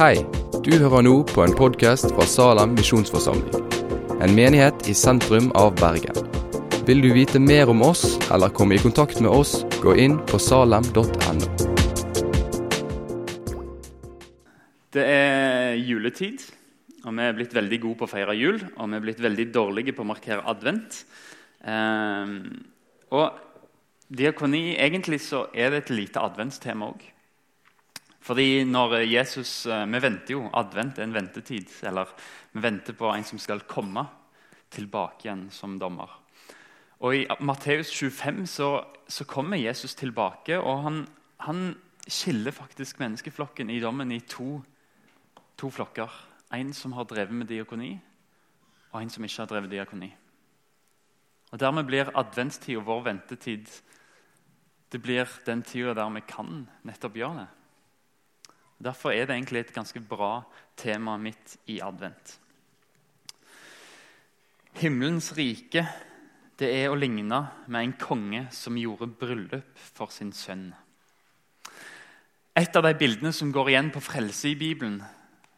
Hei, du hører nå på en podkast fra Salem misjonsforsamling. En menighet i sentrum av Bergen. Vil du vite mer om oss eller komme i kontakt med oss, gå inn på salem.no. Det er juletid, og vi er blitt veldig gode på å feire jul. Og vi er blitt veldig dårlige på å markere advent. Ehm, og diakoni Egentlig så er det et lite adventstema òg. Fordi når Jesus, eh, Vi venter jo. Advent er en ventetid. Eller vi venter på en som skal komme tilbake igjen som dommer. Og I Matteus 25 så, så, kommer Jesus tilbake, og han, han, skiller faktisk menneskeflokken i dommen i to, to flokker. En som har drevet med diakoni, og en som ikke har drevet diakoni. Og Dermed blir adventstid og vår ventetid det blir den tida der vi kan nettopp gjøre det. Derfor er det egentlig et ganske bra tema midt i advent. Himmelens rike det er å ligne med en konge som gjorde bryllup for sin sønn. Et av de bildene som går igjen på frelse i Bibelen,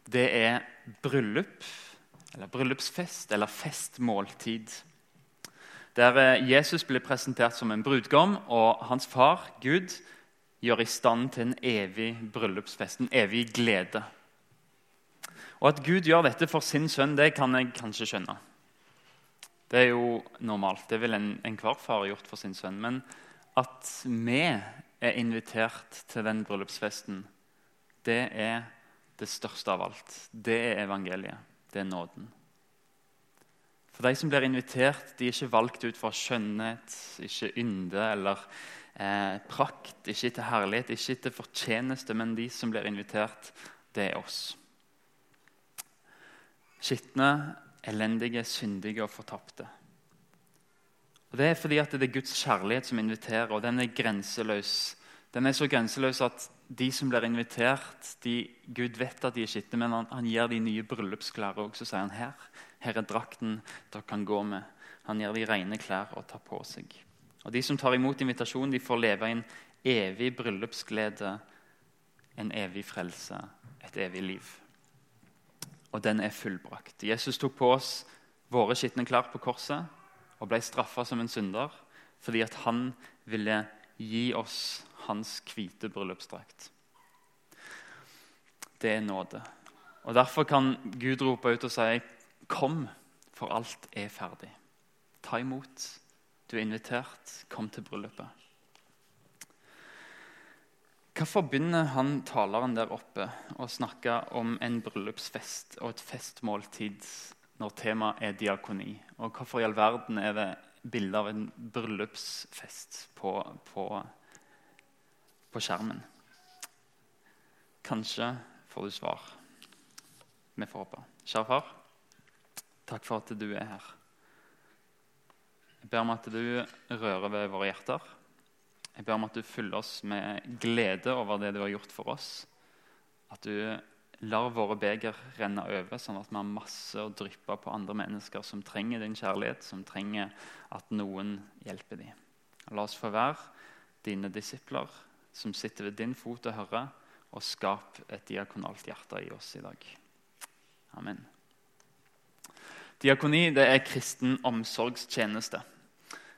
det er bryllup, eller bryllupsfest, eller festmåltid. Der eh, Jesus blir presentert som en brudgom, og hans far, Gud, gjør i stand til en evig bryllupsfest, en evig glede. Og At Gud gjør dette for sin sønn, det kan jeg kanskje skjønne. Det er jo normalt. Det ville enhver en far gjort for sin sønn. Men at vi er invitert til den bryllupsfesten, det er det største av alt. Det er evangeliet. Det er nåden. For De som blir invitert, de er ikke valgt ut fra skjønnhet, ikke ynde eller eh, prakt, ikke til herlighet, ikke til fortjeneste, men de som blir invitert, det er oss. Skitne, elendige, syndige og fortapte. Og Det er fordi at det er Guds kjærlighet som inviterer, og den er grenseløs. Den er så grenseløs at de som blir invitert, de, Gud vet at de er skitne, men han, han gir de nye bryllupsklær òg. Så sier han her, her er drakten dere kan gå med. Han gir de rene klær å ta på seg. Og De som tar imot invitasjonen, de får leve i en evig bryllupsglede, en evig frelse, et evig liv. Og den er fullbrakt. Jesus tok på oss våre skitne klær på korset og ble straffa som en synder fordi at han ville gi oss hans hvite bryllupsdrakt. Det er nåde. Og Derfor kan Gud rope ut og si, 'Kom, for alt er ferdig'. Ta imot. Du er invitert. Kom til bryllupet. Hvorfor begynner han taleren der oppe å snakke om en bryllupsfest og et festmåltid når temaet er diakoni? Og hvorfor i all verden er det bilde av en bryllupsfest på, på, på skjermen? Kanskje får du svar. Vi får håpe. Kjære far, takk for at du er her. Jeg ber om at du rører ved våre hjerter. Jeg ber om at du fyller oss med glede over det du har gjort for oss. At du lar våre beger renne over, sånn at vi har masse å dryppe på andre mennesker som trenger din kjærlighet, som trenger at noen hjelper dem. La oss få være dine disipler som sitter ved din fot og hører, og skap et diakonalt hjerte i oss i dag. Amen. Diakoni det er kristen omsorgstjeneste.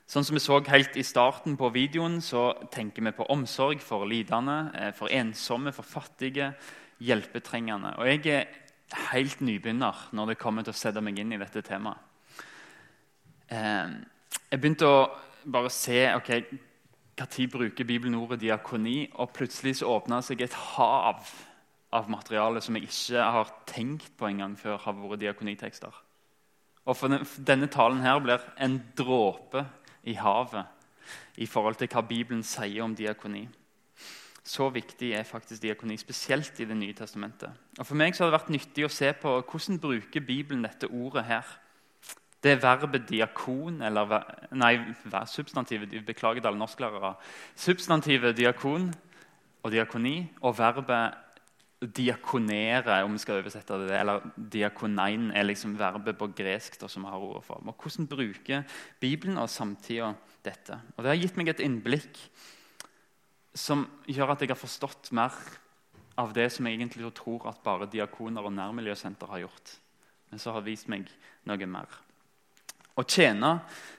Sånn som vi så helt i starten på videoen, så tenker vi på omsorg for lidende, eh, for ensomme, for fattige, hjelpetrengende. Og jeg er helt nybegynner når det kommer til å sette meg inn i dette temaet. Eh, jeg begynte å bare se ok, når bruker Bibelen ordet diakoni, og plutselig så åpna seg et hav av materiale som jeg ikke har tenkt på engang før har vært diakonitekster. Og for Denne talen her blir en dråpe i havet i forhold til hva Bibelen sier om diakoni. Så viktig er faktisk diakoni, spesielt i Det nye testamentet. Og For meg så har det vært nyttig å se på hvordan bruker Bibelen dette ordet her. Det er verbet diakon, eller Nei, substantivet Beklager til alle norsklærere. Substantivet diakon og diakoni og verbet diakonere, om vi skal oversette det, eller diakonein er liksom verbet på gresk da, som har ordet for. Og hvordan bruker Bibelen og samtida dette? Og Det har gitt meg et innblikk som gjør at jeg har forstått mer av det som jeg egentlig tror at bare diakoner og nærmiljøsenter har gjort. Men så har det vist meg noe mer. Å tjene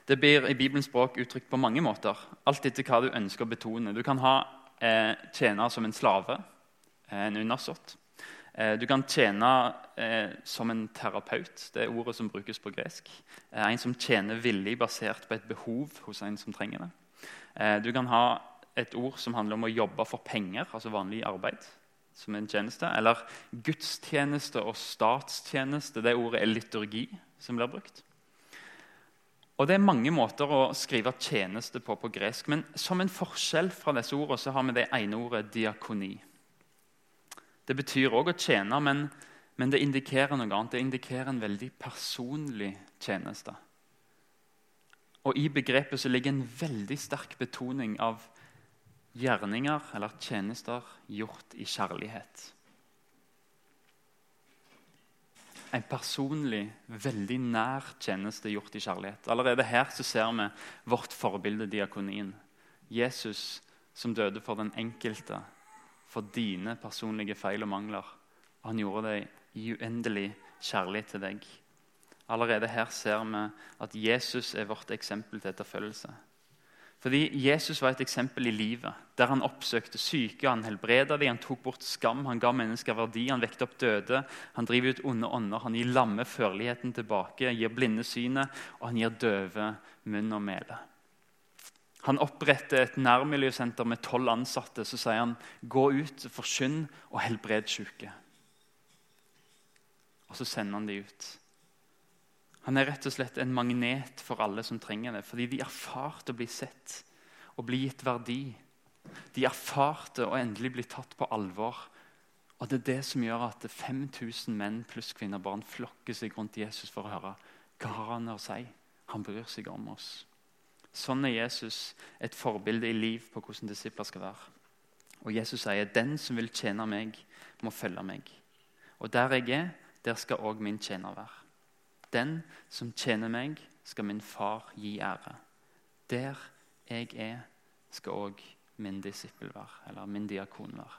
det blir i Bibelens språk uttrykt på mange måter. Alt etter hva du ønsker å betone. Du kan ha eh, tjene som en slave, en undersått. Eh, du kan tjene eh, som en terapeut. Det er ordet som brukes på gresk. Eh, en som tjener villig basert på et behov hos en som trenger det. Eh, du kan ha et ord som handler om å jobbe for penger, altså vanlig arbeid. som en tjeneste, Eller gudstjeneste og statstjeneste. Det ordet er liturgi som blir brukt. Og Det er mange måter å skrive tjeneste på på gresk. Men som en forskjell fra disse ordene så har vi det ene ordet diakoni. Det betyr òg å tjene, men, men, det indikerer noe annet. Det indikerer en veldig personlig tjeneste. Og I begrepet så ligger en veldig sterk betoning av gjerninger eller tjenester gjort i kjærlighet. En personlig, veldig nær tjeneste gjort i kjærlighet. Allerede her så ser vi vårt forbilde, diakonien. Jesus som døde for den enkelte, for dine personlige feil og mangler. Han gjorde det i uendelig kjærlighet til deg. Allerede her ser vi at Jesus er vårt eksempel til etterfølgelse. Fordi Jesus var et eksempel i livet, der han oppsøkte syke, han helbreda dem, han tok bort skam, han ga mennesker verdi, han vekte opp døde, han driver ut onde ånder, han gir lamme førligheten tilbake, gir blinde synet, og han gir døve munn og mele. Han oppretter et nærmiljøsenter med tolv ansatte. Så sier han, 'Gå ut, forsynn og helbred syke'. Og så sender han de ut. Han er rett og slett en magnet for alle som trenger det. Fordi de erfarte å bli sett og bli gitt verdi. De erfarte å endelig bli tatt på alvor. Og Det er det som gjør at 5000 menn pluss kvinner og barn flokker seg rundt Jesus for å høre hva har han å si. Han bryr seg om oss. Sånn er Jesus et forbilde i liv på hvordan disipler skal være. Og Jesus sier, 'Den som vil tjene meg, må følge meg.' Og der jeg er, der skal òg min tjener være. Den som tjener meg, skal min far gi ære. Der jeg er, skal òg min disippel være, eller min diakon være.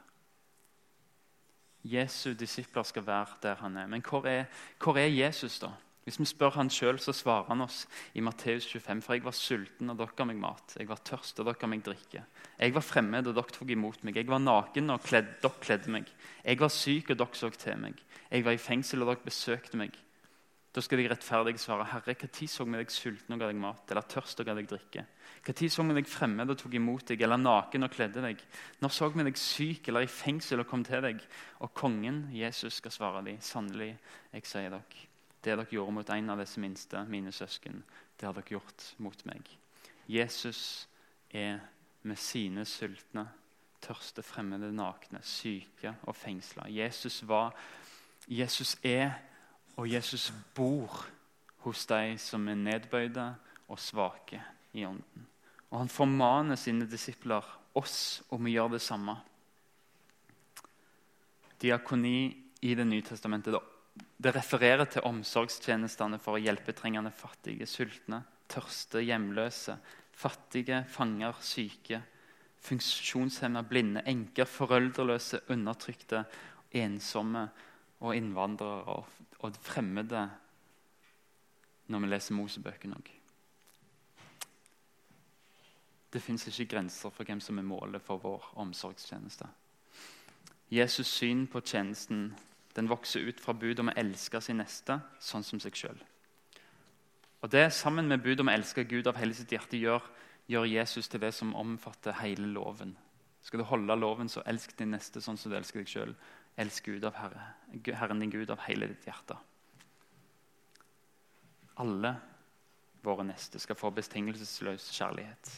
Jesu disipler skal være der han er. Men hvor er, hvor er Jesus, da? Hvis vi spør han sjøl, så svarer han oss i Matteus 25. For jeg var sulten, og dere ga meg mat. Jeg var tørst, og dere ga meg drikke. Jeg var fremmed, og dere tok imot meg. Jeg var naken, og kledd, dere kledde meg. Jeg var syk, og dere så til meg. Jeg var i fengsel, og dere besøkte meg. Da skal de rettferdige svare, Herre, når så vi deg sulten og ga deg mat, eller tørst og ga deg drikke? Når så vi deg fremmed og tok imot deg, eller naken og kledde deg? Når så vi deg syk eller i fengsel og kom til deg? Og kongen, Jesus, skal svare dem, sannelig, jeg sier dere, det dere gjorde mot en av disse minste, mine søsken, det har dere gjort mot meg. Jesus er med sine sultne, tørste, fremmede, nakne, syke og fengsla. Jesus, Jesus er og Jesus bor hos de som er nedbøyde og svake i ånden. Og han formaner sine disipler, oss, om å gjøre det samme. Diakoni i Det nye testamentet det refererer til omsorgstjenestene for å hjelpe trengende fattige, sultne, tørste, hjemløse, fattige, fanger, syke, funksjonshemma, blinde, enker, foreldreløse, undertrykte, ensomme og innvandrere og fremmede når vi leser Mosebøkene òg. Det fins ikke grenser for hvem som er målet for vår omsorgstjeneste. Jesus' syn på tjenesten den vokser ut fra budet om å elske sin neste sånn som seg sjøl. Og det sammen med budet om å elske Gud av hele sitt hjerte gjør, gjør Jesus til det som omfatter hele loven. Skal du holde loven, så elsk din neste sånn som du elsker deg sjøl. Elsk Gud av Herre, Herren din Gud av hele ditt hjerte. Alle våre neste skal få betingelsesløs kjærlighet.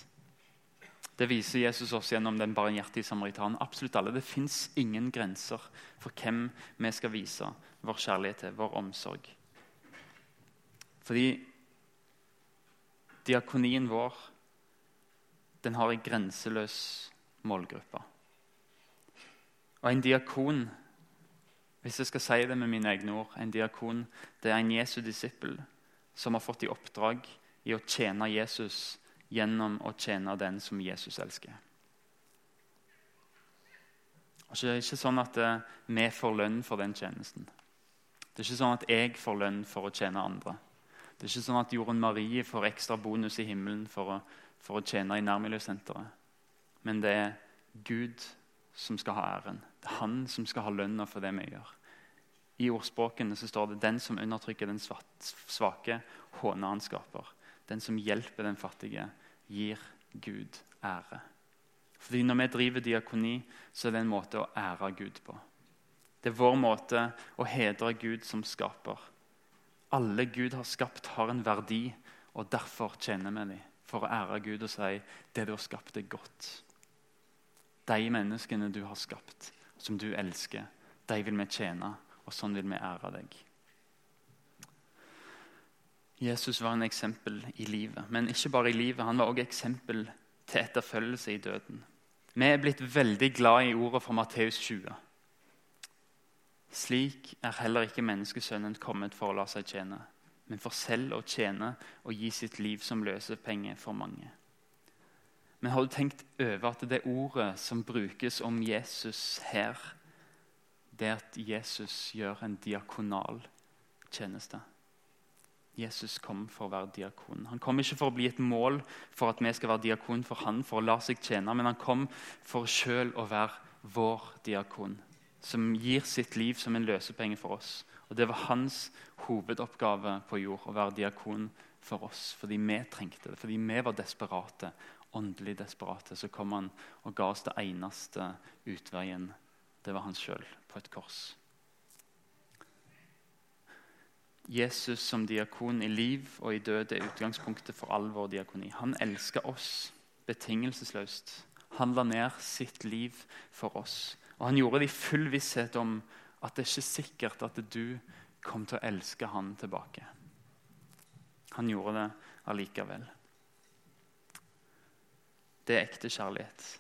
Det viser Jesus oss gjennom den barmhjertige samaritanen. Absolutt alle. Det fins ingen grenser for hvem vi skal vise vår kjærlighet til, vår omsorg. Fordi diakonien vår den har en grenseløs målgruppe. Og en diakon hvis jeg skal si det med mine egne ord, en diakon det er en Jesu disippel som har fått i oppdrag i å tjene Jesus gjennom å tjene den som Jesus elsker. Og Det er ikke sånn at eh, vi får lønn for den tjenesten. Det er ikke sånn at jeg får lønn for å tjene andre. Det er ikke sånn at Jorunn Marie får ekstra bonus i himmelen for å, for å tjene i nærmiljøsenteret. Men det er Gud som skal ha æren. Det er han som skal ha lønna for det vi gjør. I ordspråkene så står det 'den som undertrykker den svake, håner han skaper'. Den som hjelper den fattige, gir Gud ære. Fordi Når vi driver diakoni, så er det en måte å ære Gud på. Det er vår måte å hedre Gud som skaper. Alle Gud har skapt, har en verdi, og derfor tjener vi dem. For å ære Gud og si det du har skapt, er godt de menneskene du har skapt, som du elsker, de vil vi tjene, og sånn vil vi ære deg. Jesus var en eksempel i livet, men ikke bare i livet. Han var også eksempel til etterfølgelse i døden. Vi er blitt veldig glad i ordet fra Matteus 20. Slik er heller ikke menneskesønnen kommet for å la seg tjene, men for selv å tjene og gi sitt liv som løsepenge for mange. Men har du tenkt over at det ordet som brukes om Jesus her, det er at Jesus gjør en diakonal tjeneste? Jesus kom for å være diakon. Han kom ikke for å bli et mål for at vi skal være diakon for han, for å la seg tjene, men han kom for sjøl å være vår diakon, som gir sitt liv som en løsepenge for oss. Og Det var hans hovedoppgave på jord, å være diakon for oss, fordi vi trengte det, fordi vi var desperate åndelig desperate, så kom han og ga oss det eneste utveien. Det var han sjøl på et kors. Jesus som diakon i liv og i død er utgangspunktet for all vår diakoni. Han elsker oss betingelsesløst. Han la ned sitt liv for oss. Og han gjorde det i full visshet om at det er ikke sikkert at du kom til å elske han tilbake. Han gjorde det allikevel. Det er ekte kjærlighet.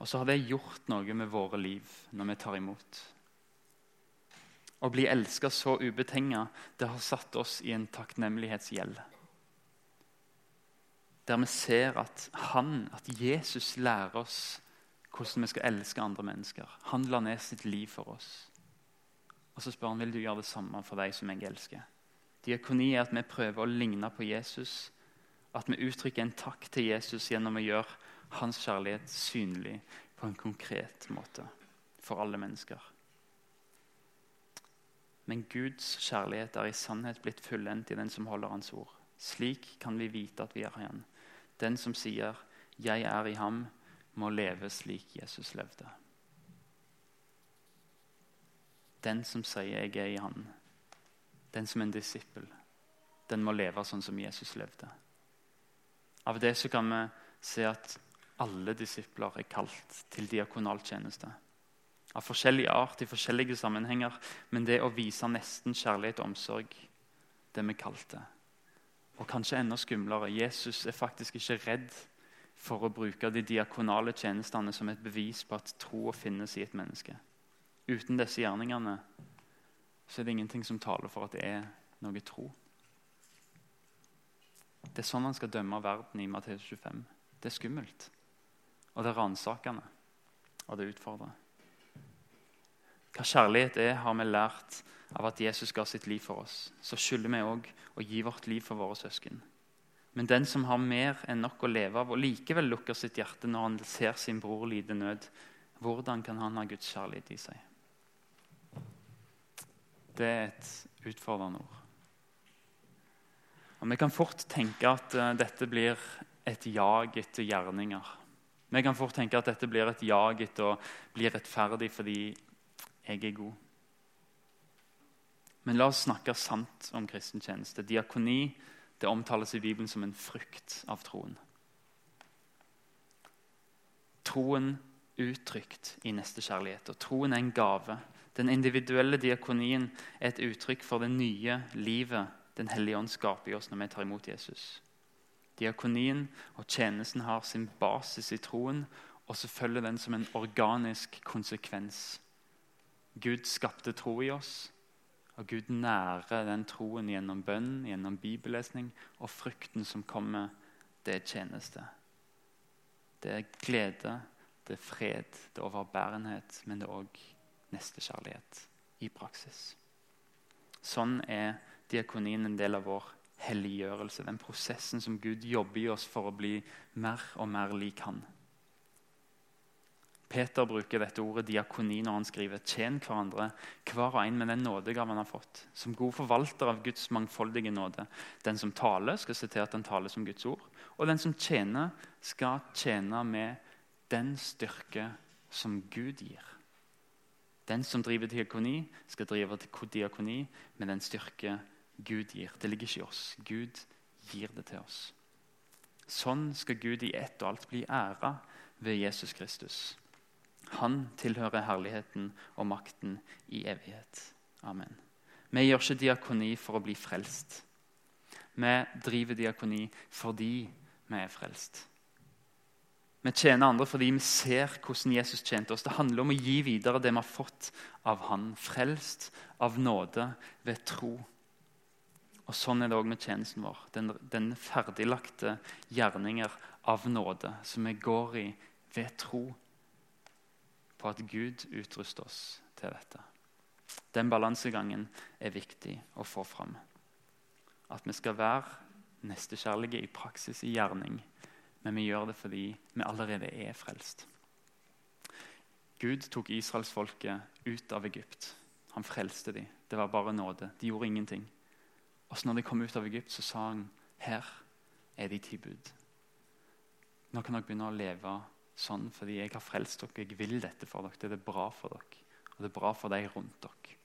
Og så har det gjort noe med våre liv når vi tar imot. Å bli elska så ubetinga, det har satt oss i en takknemlighetsgjeld. Der vi ser at han, at Jesus lærer oss hvordan vi skal elske andre mennesker. Han la ned sitt liv for oss. Og så spør han vil du gjøre det samme for deg som jeg elsker. Diakoni er at vi prøver å ligne på Jesus at vi uttrykker en takk til Jesus gjennom å gjøre hans kjærlighet synlig på en konkret måte for alle mennesker. Men Guds kjærlighet er i sannhet blitt fullendt i den som holder Hans ord. Slik kan vi vite at vi er igjen. Den som sier 'Jeg er i ham', må leve slik Jesus levde. Den som sier 'jeg er i ham', den som er en disippel, den må leve sånn som Jesus levde. Av det så kan vi se at alle disipler er kalt til diakonal tjeneste. Av forskjellig art i forskjellige sammenhenger, men det å vise nesten kjærlighet og omsorg, det vi kalte. Og kanskje enda skumlere Jesus er faktisk ikke redd for å bruke de diakonale tjenestene som et bevis på at troa finnes i et menneske. Uten disse gjerningene så er det ingenting som taler for at det er noe tro. Det er sånn han skal dømme verden i Matteus 25. Det er skummelt. Og det er ransakende. Og det utfordrer. Hva kjærlighet er, har vi lært av at Jesus ga sitt liv for oss. Så skylder vi òg å gi vårt liv for våre søsken. Men den som har mer enn nok å leve av, og likevel lukker sitt hjerte når han ser sin bror lide nød, hvordan kan han ha Guds kjærlighet i seg? Det er et utfordrende ord. Og Vi kan fort tenke at uh, dette blir et jag etter gjerninger. Vi kan fort tenke at dette blir et jag etter å bli rettferdig fordi jeg er god. Men la oss snakke sant om kristen tjeneste. Diakoni det omtales i Bibelen som en frukt av troen. Troen uttrykt i nestekjærlighet. Og troen er en gave. Den individuelle diakonien er et uttrykk for det nye livet den hellige ånd skaper i oss når vi tar imot Jesus. Diakonien og tjenesten har sin basis i troen, og så følger den som en organisk konsekvens. Gud skapte tro i oss, og Gud nærer den troen gjennom bønn, gjennom bibellesning, og frukten som kommer, det er tjeneste. Det er glede, Det er fred, det er overbærenhet, men det er òg nestekjærlighet i praksis. Sånn er diakonien en del av vår helliggjørelse. Den prosessen som Gud jobber i oss for å bli mer og mer lik Han. Peter bruker dette ordet diakoni når han skriver tjen hverandre, hver og en med den nådegaven han har fått. Som god forvalter av Guds mangfoldige nåde. Den som taler, skal se til at han taler som Guds ord. Og den som tjener, skal tjene med den styrke som Gud gir. Den som driver diakoni, skal drive diakoni med den styrke Gud gir. Det ligger ikke i oss. Gud gir det til oss. Sånn skal Gud i ett og alt bli æra ved Jesus Kristus. Han tilhører herligheten og makten i evighet. Amen. Vi gjør ikke diakoni for å bli frelst. Vi driver diakoni fordi vi er frelst. Vi tjener andre fordi vi ser hvordan Jesus tjente oss. Det handler om å gi videre det vi har fått av Han. Frelst av nåde ved tro. Og Sånn er det òg med tjenesten vår. Den, den ferdiglagte gjerninger av nåde som vi går i ved tro på at Gud utruster oss til dette. Den balansegangen er viktig å få fram. At vi skal være nestekjærlige i praksis, i gjerning, men vi gjør det fordi vi allerede er frelst. Gud tok israelsfolket ut av Egypt. Han frelste dem. Det var bare nåde. De gjorde ingenting. Og så når de kom ut av Egypt, så sa han her er de ti bud. Nå kan dere begynne å leve sånn fordi jeg har frelst dere. Jeg vil dette for dere. Det er bra for dere. Og det er bra for de rundt dere.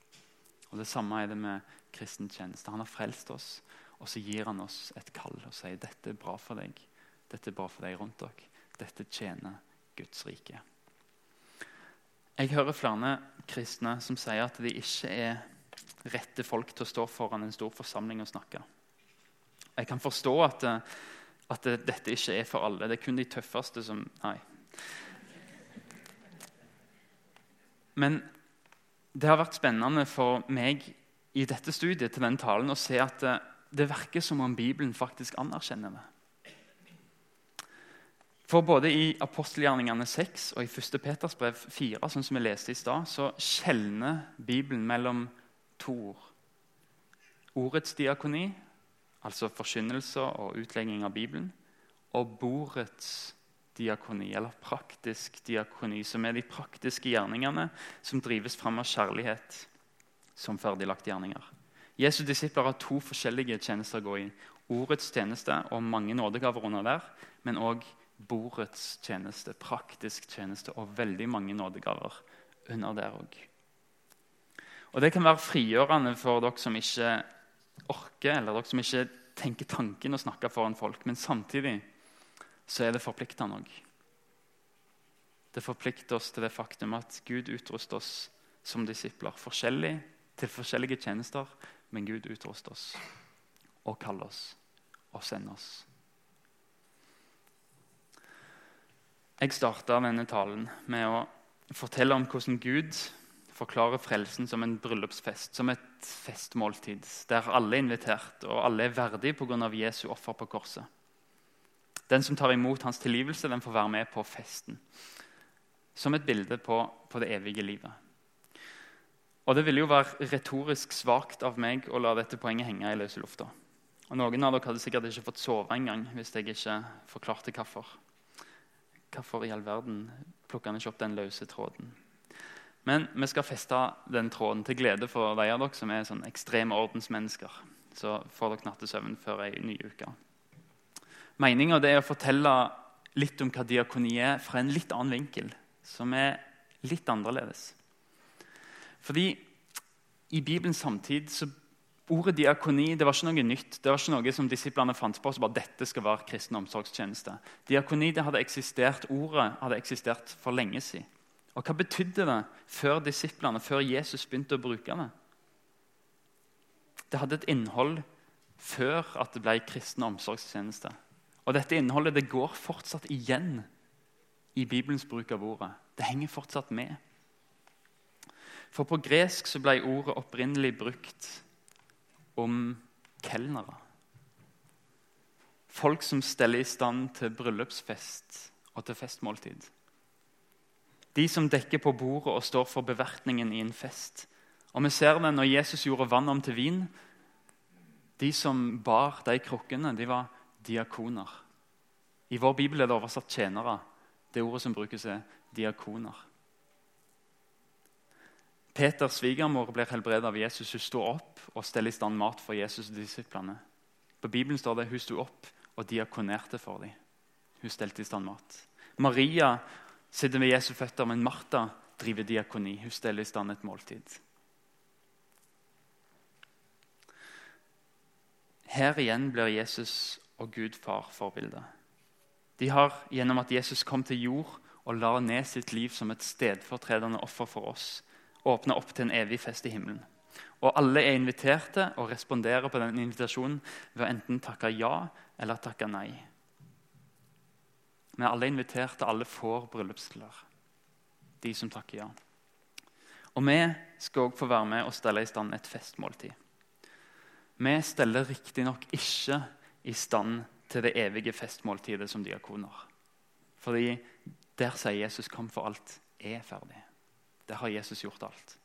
Og Det samme er det med kristen tjeneste. Han har frelst oss, og så gir han oss et kall og sier dette er bra for deg. Dette er bra for deg rundt dere. Dette tjener Guds rike. Jeg hører flere kristne som sier at de ikke er rette folk til å stå foran en stor forsamling og snakke. Jeg kan forstå at, at dette ikke er for alle. Det er kun de tøffeste som Nei, Men det har vært spennende for meg i dette studiet til den talen å se at det, det virker som om Bibelen faktisk anerkjenner det. For både i apostelgjerningene 6 og i 1. Peters brev 4, sånn som vi leste i stad, så skjelner Bibelen mellom to ord. Ordets diakoni, altså forkynnelse og utlegging av Bibelen, og bordets diakoni, eller praktisk diakoni, som er de praktiske gjerningene som drives fram av kjærlighet som ferdiglagte gjerninger. Jesu disipler har to forskjellige tjenester å gå i. Ordets tjeneste og mange nådegaver under der, men òg bordets tjeneste, praktisk tjeneste og veldig mange nådegaver under der òg. Og Det kan være frigjørende for dere som ikke orker, eller dere som ikke tenker tanken å snakke foran folk, men samtidig så er det forpliktende òg. Det forplikter oss til det faktum at Gud utruster oss som disipler. Forskjellig, til forskjellige tjenester, men Gud utruster oss og kaller oss og sender oss. Jeg starta denne talen med å fortelle om hvordan Gud forklarer frelsen som en bryllupsfest, som et festmåltid, der alle er invitert og alle er verdige pga. Jesu offer på korset. Den som tar imot hans tilgivelse, den får være med på festen. Som et bilde på, på det evige livet. Og Det ville jo være retorisk svakt av meg å la dette poenget henge i løse lufta. Og Noen av dere hadde sikkert ikke fått sove engang hvis jeg ikke forklarte hvorfor. Hvorfor i all verden plukker han ikke opp den løse tråden? Men vi skal feste den tråden til glede for de av dere som er sånn ekstreme ordensmennesker. Så får dere nattesøvn før ei ny uke. Meninga er å fortelle litt om hva diakoni er, fra en litt annen vinkel, som er litt annerledes. Fordi i Bibelens samtid så Ordet diakoni det var ikke noe nytt. Det var ikke noe som disiplene fant på. så bare dette skal være kristen omsorgstjeneste. Diakoni det hadde eksistert, Ordet hadde eksistert for lenge siden. Og Hva betydde det før disiplene, før Jesus begynte å bruke det? Det hadde et innhold før at det ble kristen omsorgstjeneste. Og dette innholdet det går fortsatt igjen i Bibelens bruk av ordet. Det henger fortsatt med. For på gresk så ble ordet opprinnelig brukt om kelnere. Folk som steller i stand til bryllupsfest og til festmåltid. De som dekker på bordet og står for bevertningen i en fest. Og vi ser det når Jesus gjorde vann om til vin. De som bar de krukkene, de var diakoner. I vår bibel er det oversatt tjenere. Det ordet som brukes, er diakoner. Peters svigermor blir helbredet av Jesus. Hun sto opp og steller i stand mat for Jesus og disiplene. På Bibelen står det hun sto opp og diakonerte for dem. Hun stelte i stand mat. Maria sitter ved Jesu føtter, men Martha driver diakoni. Hun steller i stand et måltid. Her igjen blir Jesus og Gud far forbildet. De har gjennom at Jesus kom til jord og la ned sitt liv som et stedfortredende offer for oss, åpna opp til en evig fest i himmelen. Og alle er inviterte og responderer på den invitasjonen ved å enten takke ja eller takke nei. Men alle er invitert, og alle får bryllupsklær. De som takker ja. Og vi skal òg få være med og stelle i stand et festmåltid. Vi steller riktignok ikke i stand til det evige festmåltidet som diakoner. Fordi der sier Jesus 'kom, for alt er ferdig'. Der har Jesus gjort alt.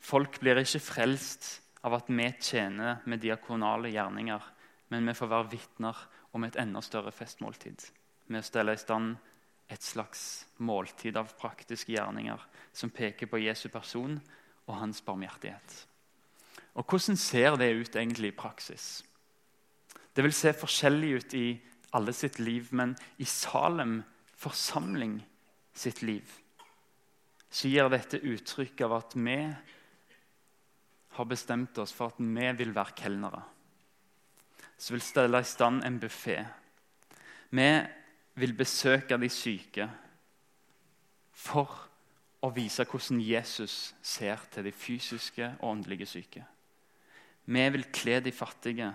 Folk blir ikke frelst av at vi tjener med diakonale gjerninger, men vi får være vitner om et enda større festmåltid. Med å stelle i stand et slags måltid av praktiske gjerninger som peker på Jesu person og hans barmhjertighet. Og Hvordan ser det ut egentlig i praksis? Det vil se forskjellig ut i alle sitt liv, men i Salem forsamling sitt liv så gir dette uttrykk av at vi har bestemt oss for at vi vil være kelnere. Som vil stelle i stand en buffé. Vi vil besøke de syke for å vise hvordan Jesus ser til de fysiske og åndelige syke. Vi vil kle de fattige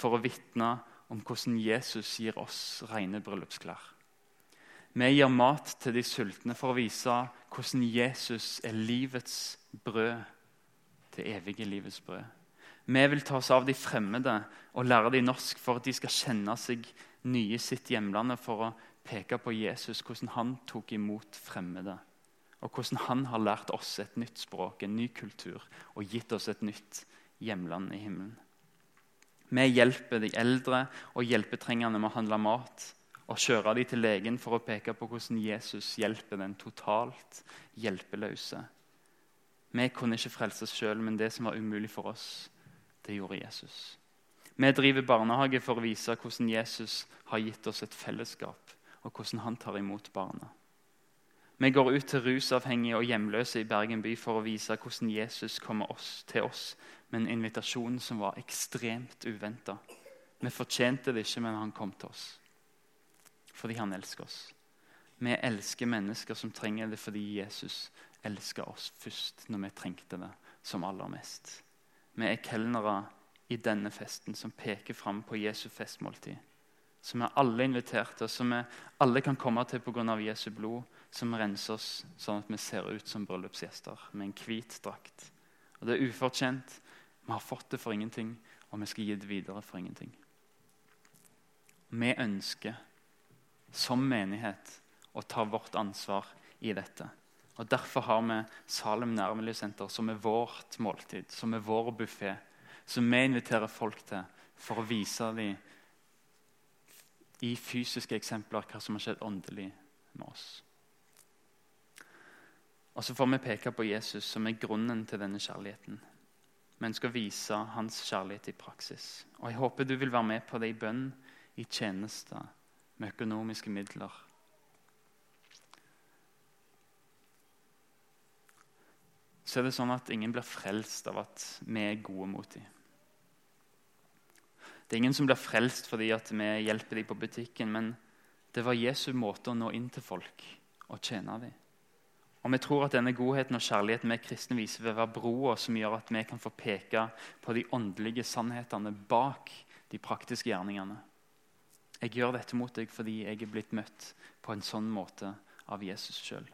for å vitne om hvordan Jesus gir oss rene bryllupsklær. Vi gir mat til de sultne for å vise hvordan Jesus er livets brød. Det evige livets brød. Vi vil ta oss av de fremmede og lære dem norsk for at de skal kjenne seg nye i sitt hjemland, for å peke på Jesus, hvordan han tok imot fremmede. Og hvordan han har lært oss et nytt språk, en ny kultur, og gitt oss et nytt hjemland i himmelen. Vi hjelper de eldre og hjelpetrengende med å handle mat og kjøre dem til legen for å peke på hvordan Jesus hjelper den totalt hjelpeløse. Vi kunne ikke frelse oss sjøl, men det som var umulig for oss, det gjorde Jesus. Vi driver barnehage for å vise hvordan Jesus har gitt oss et fellesskap, og hvordan han tar imot barna. Vi går ut til rusavhengige og hjemløse i Bergen by for å vise hvordan Jesus kommer oss, til oss med en invitasjon som var ekstremt uventa. Vi fortjente det ikke, men han kom til oss fordi han elsker oss. Vi elsker mennesker som trenger det fordi Jesus elsker oss først når vi trengte det som aller mest. Vi er kelnere i denne festen som peker fram på Jesu festmåltid. Som er alle inviterte, og som vi alle kan komme til pga. Jesu blod, som renser oss sånn at vi ser ut som bryllupsgjester med en hvit drakt. Og Det er ufortjent, vi har fått det for ingenting, og vi skal gi det videre for ingenting. Vi ønsker som menighet å ta vårt ansvar i dette. Og Derfor har vi Salem nærmiljøsenter som er vårt måltid, som er vår buffé. Som vi inviterer folk til for å vise dem i fysiske eksempler hva som har skjedd åndelig med oss. Og så får vi peke på Jesus, som er grunnen til denne kjærligheten men skal vise hans kjærlighet i praksis. Og Jeg håper du vil være med på det i bønn, i tjenester, med økonomiske midler. Så er det sånn at ingen blir frelst av at vi er gode mot dem. Det er ingen som blir frelst fordi vi hjelper dem på butikken, men det var Jesu måte å nå inn til folk og tjene dem. Og Vi tror at denne godheten og kjærligheten vi kristne viser, vil være broa som gjør at vi kan få peke på de åndelige sannhetene bak de praktiske gjerningene. Jeg gjør dette mot deg fordi jeg er blitt møtt på en sånn måte av Jesus sjøl.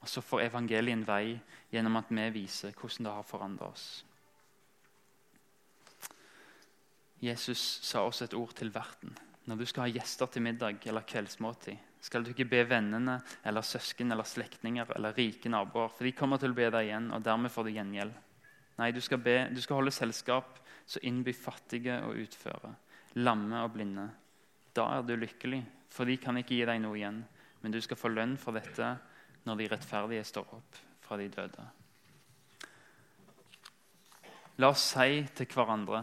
Og så får evangeliet en vei gjennom at vi viser hvordan det har forandra oss. Jesus sa også et ord til verten. Når du skal ha gjester til middag eller kveldsmåltid, Skal du ikke be vennene eller søsken eller slektninger eller rike naboer, for de kommer til å be deg igjen, og dermed får du gjengjeld. Nei, du skal, be, du skal holde selskap, så innby fattige og utføre, lamme og blinde. Da er du lykkelig, for de kan ikke gi deg noe igjen, men du skal få lønn for dette når de rettferdige står opp fra de døde. La oss si til hverandre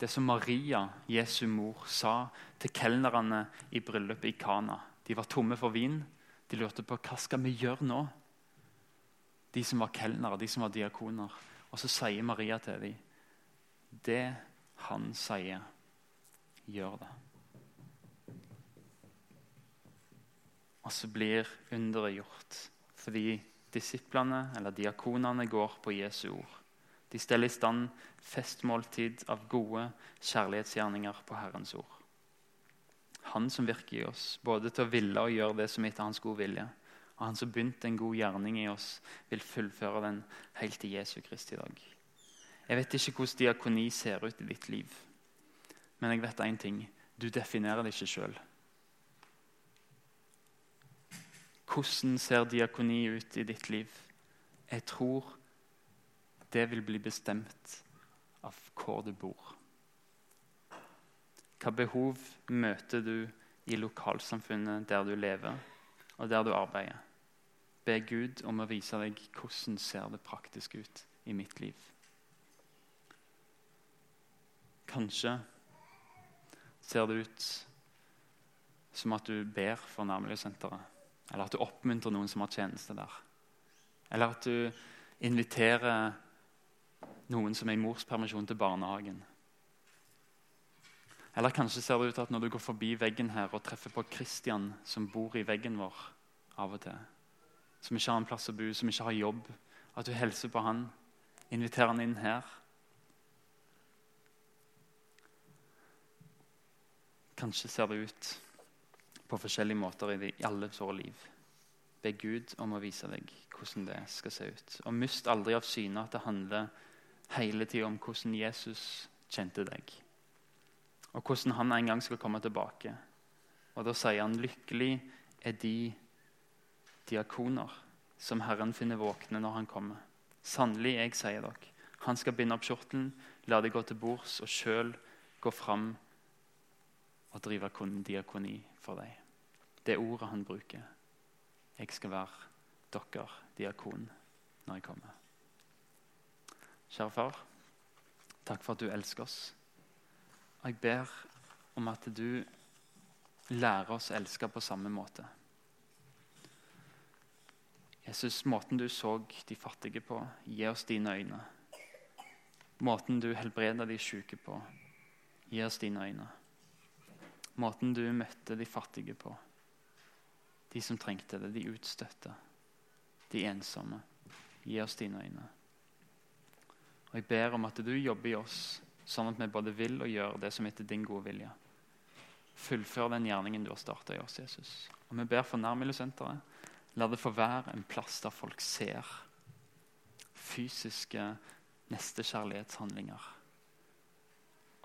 det som Maria, Jesu mor, sa til kelnerne i bryllupet i Kana. De var tomme for vin. De lurte på hva skal vi gjøre nå. De som var kelnere, de som var diakoner. Og så sier Maria til dem det han sier, gjør det. Og så blir underet gjort fordi disiplene eller diakonene går på Jesu ord. De steller i stand festmåltid av gode kjærlighetsgjerninger på Herrens ord. Han som virker i oss, både til å ville og gjøre det som etter hans gode vilje. Og han som begynte en god gjerning i oss, vil fullføre den helt til Jesu Kristi dag. Jeg vet ikke hvordan diakoni ser ut i ditt liv, men jeg vet én ting. Du definerer det ikke sjøl. Hvordan ser diakoni ut i ditt liv? Jeg tror det vil bli bestemt av hvor du bor. Hva behov møter du i lokalsamfunnet der du lever, og der du arbeider? Be Gud om å vise deg hvordan ser det praktisk ut i mitt liv. Kanskje ser det ut som at du ber for nærmiljøsenteret. Eller at du oppmuntrer noen som har tjeneste der. Eller at du inviterer noen som er i morspermisjon, til barnehagen. Eller kanskje ser det ut til at når du går forbi veggen her og treffer på Kristian som bor i veggen vår av og til, som ikke har en plass å bo, som ikke har jobb, at du hilser på han, inviterer han inn her. Kanskje ser det ut på forskjellige måter i, alle våre liv. Be Gud om å vise deg hvordan det skal se ut. Og mist aldri av syne at det handler hele tida om hvordan Jesus kjente deg. Og hvordan han en gang skal komme tilbake. Og Da sier han lykkelig er de diakoner som Herren finner våkne når han kommer. Sannelig, jeg sier dere, han skal binde opp skjortelen, la det gå til bords og sjøl gå fram og drive diakoni for deg. Det er ordet han bruker. Jeg skal være dere diakon når jeg kommer. Kjære far, takk for at du elsker oss. Og jeg ber om at du lærer oss å elske på samme måte. Jesus, måten du så de fattige på, gi oss dine øyne. Måten du helbreda de syke på, gi oss dine øyne. Måten du møtte de fattige på, de som trengte det, de utstøtte, de ensomme. Gi oss dine øyne. Og Jeg ber om at du jobber i oss, sånn at vi både vil og gjør det som er etter din gode vilje. Fullfør den gjerningen du har starta i oss, Jesus. Og Vi ber for Nærmiljøsenteret. La det få være en plass der folk ser fysiske nestekjærlighetshandlinger.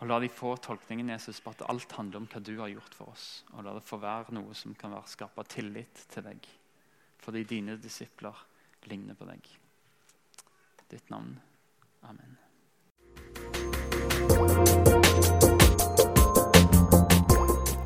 Og La de få tolkningen Jesus, på at alt handler om hva du har gjort for oss. Og la det få være noe som kan være skape tillit til deg, fordi dine disipler ligner på deg. Ditt navn. Amen.